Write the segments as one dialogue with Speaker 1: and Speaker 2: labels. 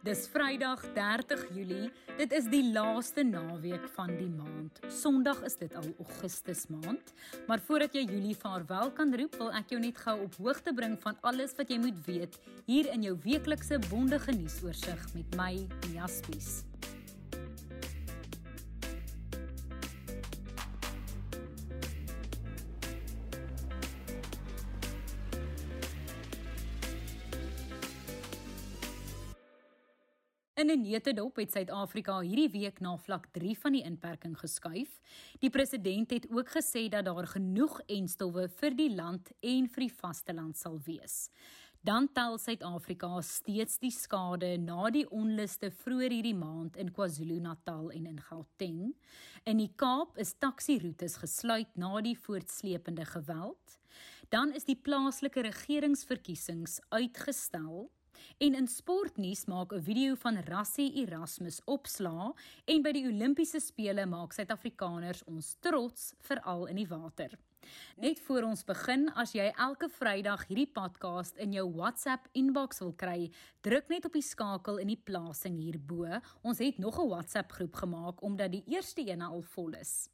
Speaker 1: Dis Vrydag 30 Julie. Dit is die laaste naweek van die maand. Sondag is dit al Augustus maand. Maar voordat jy Julie vaarwel kan roep, wil ek jou net gou op hoogte bring van alles wat jy moet weet hier in jou weeklikse bondige nuusoorseig met my, Jaspies. 'n Netedop het Suid-Afrika hierdie week na vlak 3 van die inperking geskuif. Die president het ook gesê dat daar genoeg enstowwe vir die land en vir die vasteland sal wees. Dan tel Suid-Afrika steeds die skade na die onluste vroeër hierdie maand in KwaZulu-Natal en in Gauteng. In die Kaap is taksi-roetes gesluit na die voortsleepende geweld. Dan is die plaaslike regeringsverkiesings uitgestel En in sportnuus maak 'n video van Rassie Erasmus opslaa en by die Olimpiese spele maak Suid-Afrikaners ons trots veral in die water. Net voor ons begin, as jy elke Vrydag hierdie podcast in jou WhatsApp inbox wil kry, druk net op die skakel in die plasing hierbo. Ons het nog 'n WhatsApp groep gemaak omdat die eerste een al vol is.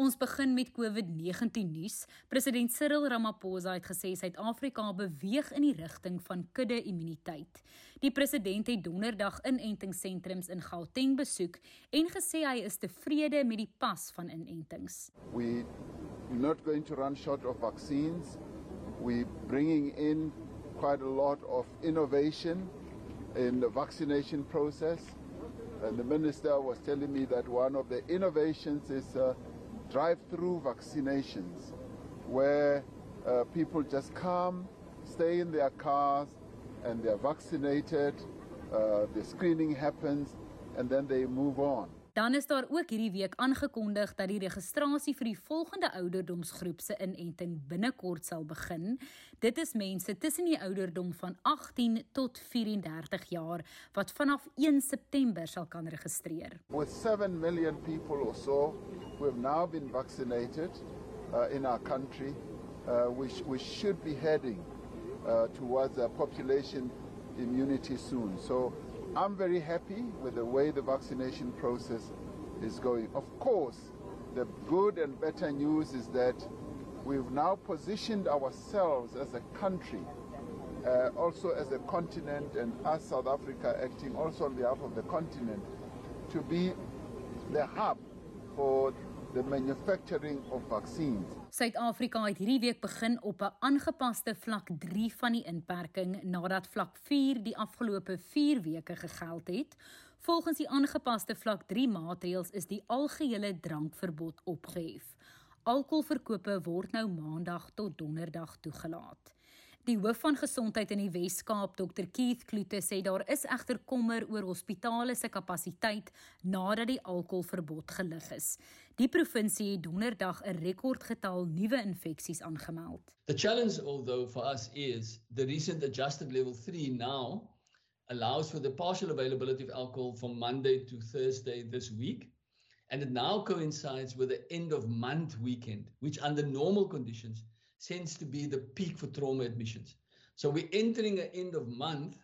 Speaker 1: Ons begin met COVID-19 nuus. President Cyril Ramaphosa het gesê Suid-Afrika beweeg in die rigting van kudde-immuniteit. Die president het donderdag inentingssentrums in Gauteng besoek en gesê hy is tevrede met die pas van inentings.
Speaker 2: We not going to run short of vaccines. We bringing in quite a lot of innovation in the vaccination process. And the minister was telling me that one of the innovations is uh, drive-through vaccinations where uh, people just come, stay in their cars, and they're vaccinated. Uh, the screening happens, and then they move on.
Speaker 1: Dan is daar ook hierdie week aangekondig dat die registrasie vir die volgende ouderdomsgroep se inenting binnekort sal begin. Dit is mense tussen die ouderdom van 18 tot 34 jaar wat vanaf 1 September sal kan registreer.
Speaker 2: With 7 million people or so who have now been vaccinated uh, in our country, uh, we, sh we should be heading uh, towards a population immunity soon. So I'm very happy with the way the vaccination process is going. Of course, the good and better news is that we've now positioned ourselves as a country, uh, also as a continent, and us, South Africa, acting also on behalf of the continent, to be the hub for the manufacturing of vaccines.
Speaker 1: Suid-Afrika het hierdie week begin op 'n aangepaste vlak 3 van die inperking nadat vlak 4 die afgelope 4 weke gegeld het. Volgens die aangepaste vlak 3 maatreëls is die algehele drankverbod opgehef. Alkoholverkope word nou maandag tot donderdag toegelaat. Die hoof van gesondheid in die Wes-Kaap, Dr Keith Kloete, sê daar is egter kommer oor hospitale se kapasiteit nadat die alkoholverbod gelig is. Die provinsie het donderdag 'n rekordgetal nuwe infeksies aangemeld.
Speaker 3: The challenge although for us is the recent adjusted level 3 now allows for the partial availability of alcohol from Monday to Thursday this week. And it now coincides with the end of month weekend, which under normal conditions tends to be the peak for trauma admissions. So we're entering an end of month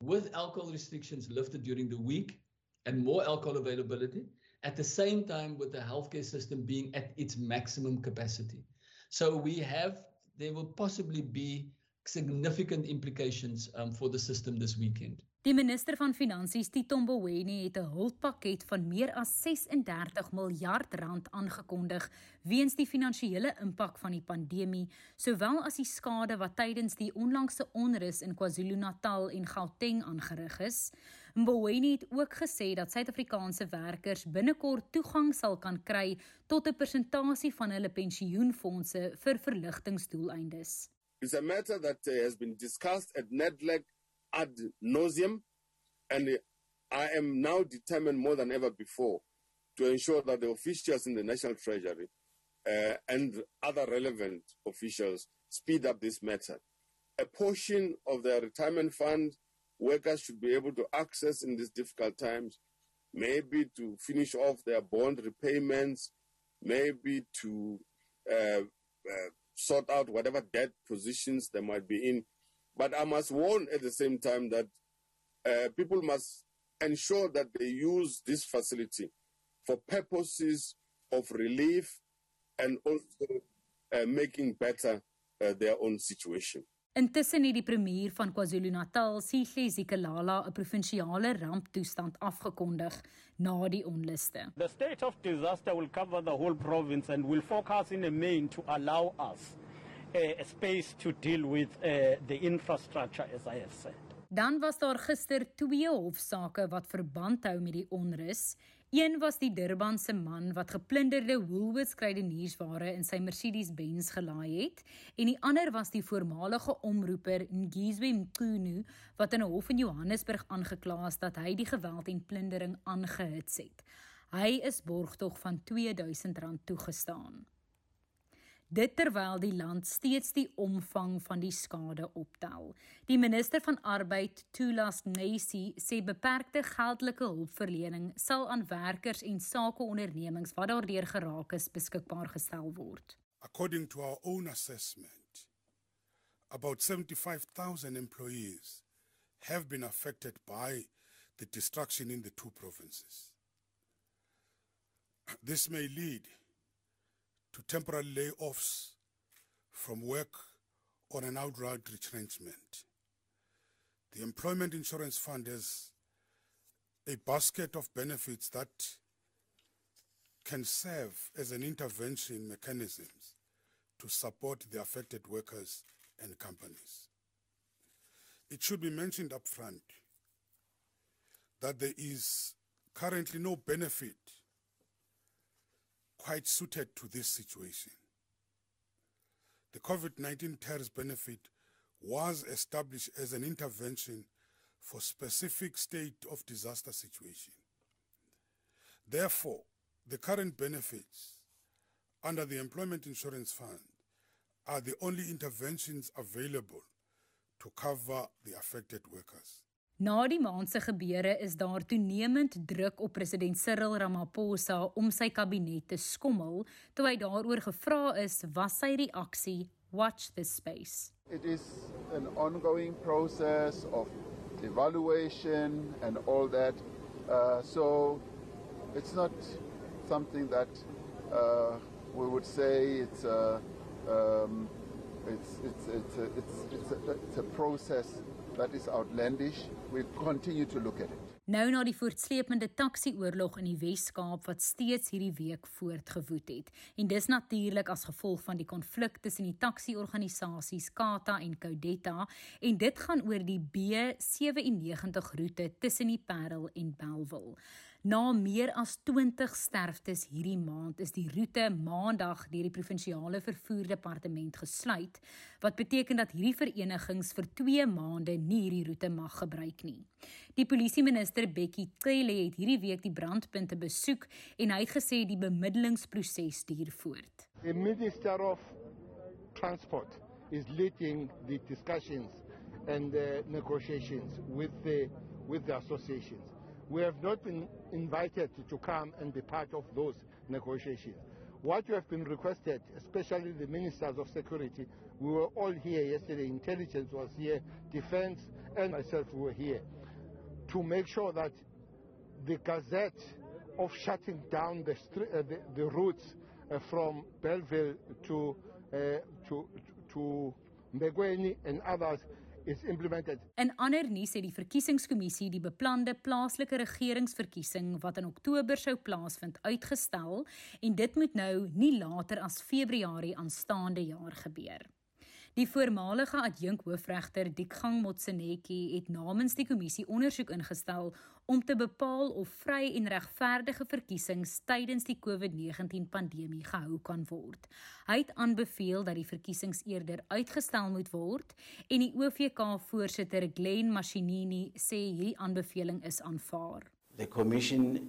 Speaker 3: with alcohol restrictions lifted during the week and more alcohol availability at the same time with the healthcare system being at its maximum capacity. So we have, there will possibly be significant implications um, for the system this weekend.
Speaker 1: Die minister van Finansies, Tito Mboweni, het 'n hulppakket van meer as 36 miljard rand aangekondig weens die finansiële impak van die pandemie, sowel as die skade wat tydens die onlangse onrus in KwaZulu-Natal en Gauteng aangerig is. Mboweni het ook gesê dat Suid-Afrikaanse werkers binnekort toegang sal kan kry tot 'n persentasie van hulle pensioenfonde vir verligtingdoeleindes.
Speaker 4: It's a matter that uh, has been discussed at NEDLEC ad nauseum, and I am now determined more than ever before to ensure that the officials in the National Treasury uh, and other relevant officials speed up this matter. A portion of their retirement fund workers should be able to access in these difficult times, maybe to finish off their bond repayments, maybe to uh, uh, sort out whatever debt positions they might be in But I must warn at the same time that uh, people must ensure that they use this facility for purposes of relief and also uh, making better uh, their own situation.
Speaker 1: Intussen het die premier van KwaZulu-Natal, Sihle Zikalala, 'n provinsiale ramptoestand afgekondig na die onluste.
Speaker 5: The state of disaster will cover the whole province and will focus in the main to allow us a space to deal with uh, the infrastructure as I have said.
Speaker 1: Dan was daar gister twee hofsaake wat verband hou met die onrus. Een was die Durbanse man wat geplunderde Woolworths kruideniersware in sy Mercedes-Benz gelaai het, en die ander was die voormalige omroeper Ngizwe Mqunu wat in 'n hof in Johannesburg aangekla is dat hy die geweld en plundering aangehits het. Hy is borgtog van R2000 toegestaan dit terwyl die land steeds die omvang van die skade optel. Die minister van Arbeid, Tulas Nesi, sê beperkte geldelike hulpverlening sal aan werkers en sakeondernemings wat daardeur geraak is beskikbaar gestel word.
Speaker 6: According to our own assessment, about 75,000 employees have been affected by the destruction in the two provinces. This may lead to temporary layoffs from work or an outright retrenchment. The Employment Insurance Fund has a basket of benefits that can serve as an intervention mechanisms to support the affected workers and companies. It should be mentioned upfront that there is currently no benefit quite suited to this situation. The COVID 19 TERS benefit was established as an intervention for specific state of disaster situation. Therefore, the current benefits under the Employment Insurance Fund are the only interventions available to cover the affected workers.
Speaker 1: Na die maand se gebeure is daar toenemend druk op president Cyril Ramaphosa om sy kabinet te skommel, toe hy daaroor gevra is, was sy reaksie watch this space.
Speaker 2: It is an ongoing process of evaluation and all that. Uh, so it's not something that uh, we would say it's a, um, it's, it's, it's, a, it's, it's, a, it's a process that is outlandish. We continue to look at it.
Speaker 1: Nou na die voortsleepende taksi-oorlog in die Wes-Kaap wat steeds hierdie week voortgewoed het. En dis natuurlik as gevolg van die konflik tussen die taksi-organisasies Kata en Codetta en dit gaan oor die B97 roete tussen die Parel en Belwel. Na meer as 20 sterftes hierdie maand is die roete maandag deur die provinsiale vervoer departement gesluit, wat beteken dat hierdie verenigings vir 2 maande nie hierdie roete mag gebruik nie. Die polisieminister Bekkie Cele het hierdie week die brandpunte besoek en hy het gesê die bemiddelingsproses duur voort.
Speaker 7: The Minister of Transport is leading the discussions and the negotiations with the with the associations. We have not been invited to come and be part of those negotiations. What you have been requested, especially the ministers of security, we were all here yesterday, intelligence was here, defense and myself were here, to make sure that the gazette of shutting down the, uh, the, the routes uh, from Belleville to, uh, to, to Megweni and others is implemented.
Speaker 1: In ander nuus het die verkiesingskommissie die beplande plaaslike regeringsverkiesing wat in Oktober sou plaasvind uitgestel en dit moet nou nie later as Februarie aanstaande jaar gebeur. Die voormalige adjunkhoofregter Dikgang Motsenetjie het namens die kommissie ondersoek ingestel om te bepaal of vry en regverdige verkiesings tydens die COVID-19 pandemie gehou kan word. Hy het aanbeveel dat die verkiesings eerder uitgestel moet word en die OVK voorsitter Glen Mashinini sê hierdie aanbeveling is aanvaar.
Speaker 8: The commission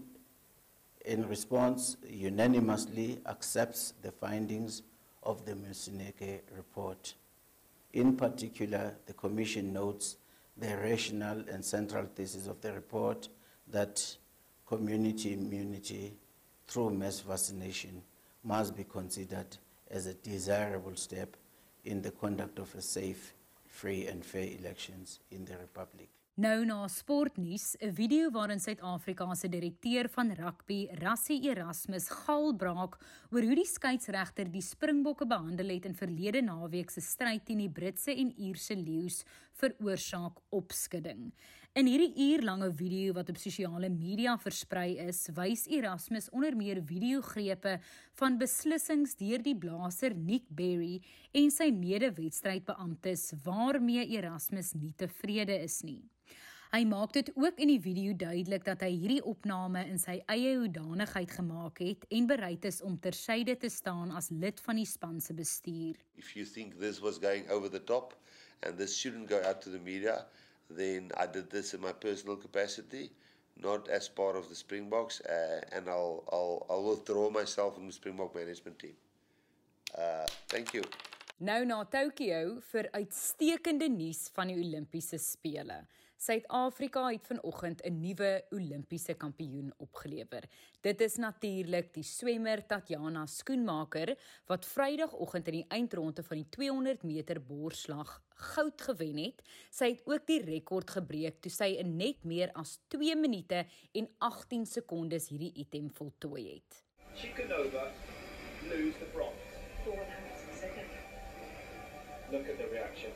Speaker 8: in response unanimously accepts the findings of the Motsenetjie report. In particular, the Commission notes the rational and central thesis of the report that community immunity through mass vaccination must be considered as a desirable step in the conduct of a safe, free and fair elections in the Republic.
Speaker 1: Nou na sportnuus, 'n video waarin Suid-Afrika se direkteur van rugby, Rassie Erasmus, galbraak oor hoe die skeieregter die Springbokke behandel het in verlede naweek se stryd teen die Britse en Ierse leeu's veroorsaak opskudding. In hierdie uurlange video wat op sosiale media versprei is, wys Erasmus onder meer videogrepe van beslissings deur die blaser Nick Berry en sy mede-wedstrydbeamptes waarmee Erasmus nie tevrede is nie. Hy maak dit ook in die video duidelik dat hy hierdie opname in sy eie hoedanigheid gemaak het en bereid is om tersyde te staan as lid van die span se bestuur.
Speaker 9: If you think this was going over the top and this shouldn't go out to the media, then I did this in my personal capacity, not as part of the Springboks uh, and I'll I'll I'll withdraw myself from the Springbok management team. Uh thank you.
Speaker 1: Nou na Tokyo vir uitstekende nuus van die Olimpiese spele. Suid-Afrika het vanoggend 'n nuwe Olimpiese kampioen opgelewer. Dit is natuurlik die swemmer Tatjana Skoenmaker wat Vrydagoggend in die eindronde van die 200 meter borsslag goud gewen het. Sy het ook die rekord gebreek toe sy in net meer as 2 minute en 18 sekondes hierdie item voltooi het.
Speaker 10: Chikanova lose the bronze. Look at the reaction.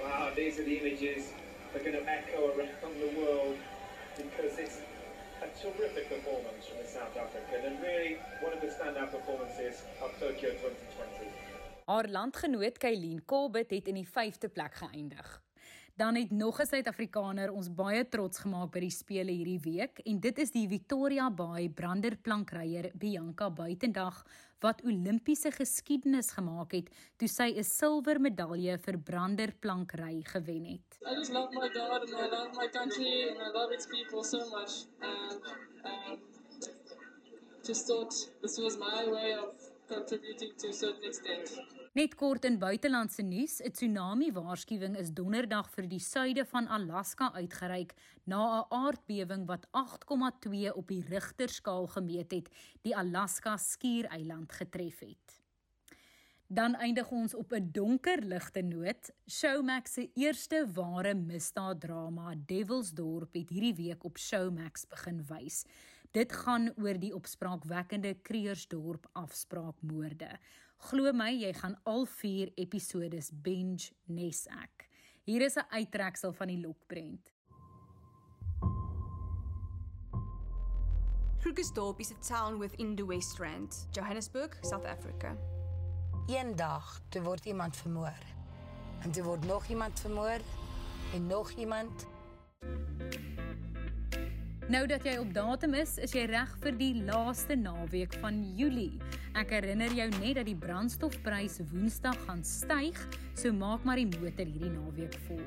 Speaker 10: Wow, these are the images are going to echo around the world because it's a terrific performance from the South African and really one of the standout performances of Tokyo 2020.
Speaker 1: Haar landgenoot Kylien Kolbit het in die 5de plek geëindig. Dan het nog 'n Suid-Afrikaner ons baie trots gemaak by die spele hierdie week en dit is die Victoria Bay branderplankryer Bianca Buitendag wat Olimpiese geskiedenis gemaak het toe sy 'n silwer medalje vir branderplankry gewen het.
Speaker 11: I just love my God and I love my country and I love its people so much and um just thought this was my way of contributing to a certain extent.
Speaker 1: Net kort in buitelandse nuus, 'n tsunami waarskuwing is donderdag vir die suide van Alaska uitgereik na 'n aardbewing wat 8,2 op die Rigterskaal gemeet het, die Alaska skiereiland getref het. Dan eindig ons op 'n donker ligte noot. Showmax se eerste ware misdaaddrama, Devilsdorp, het hierdie week op Showmax begin wys. Dit gaan oor die opspraakwekkende Kreersdorp afspraakmoorde. Glo my, jy gaan al 4 episodes binge nes ek. Hier is 'n uittreksel van die lokprent.
Speaker 12: Krugersdorp is a town within the West Rand, Johannesburg, South Africa.
Speaker 13: Eendag toe word iemand vermoor. En toe word nog iemand vermoor en nog iemand
Speaker 1: Nou dat jy op datum is, is jy reg vir die laaste naweek van Julie. Ek herinner jou net dat die brandstofprys Woensdag gaan styg, so maak maar die motor hierdie naweek vol.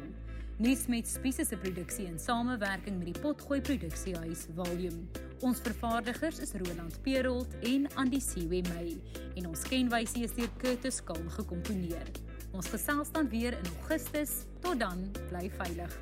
Speaker 1: Nuus met Spies se produksie in samewerking met die Potgooi Produksiehuis Volume. Ons vervaardigers is Roland Perolt en Andy Siwe May en ons kenwysie is deur Curtis Kalm gekomponeer. Ons gesels dan weer in Augustus. Tot dan, bly veilig.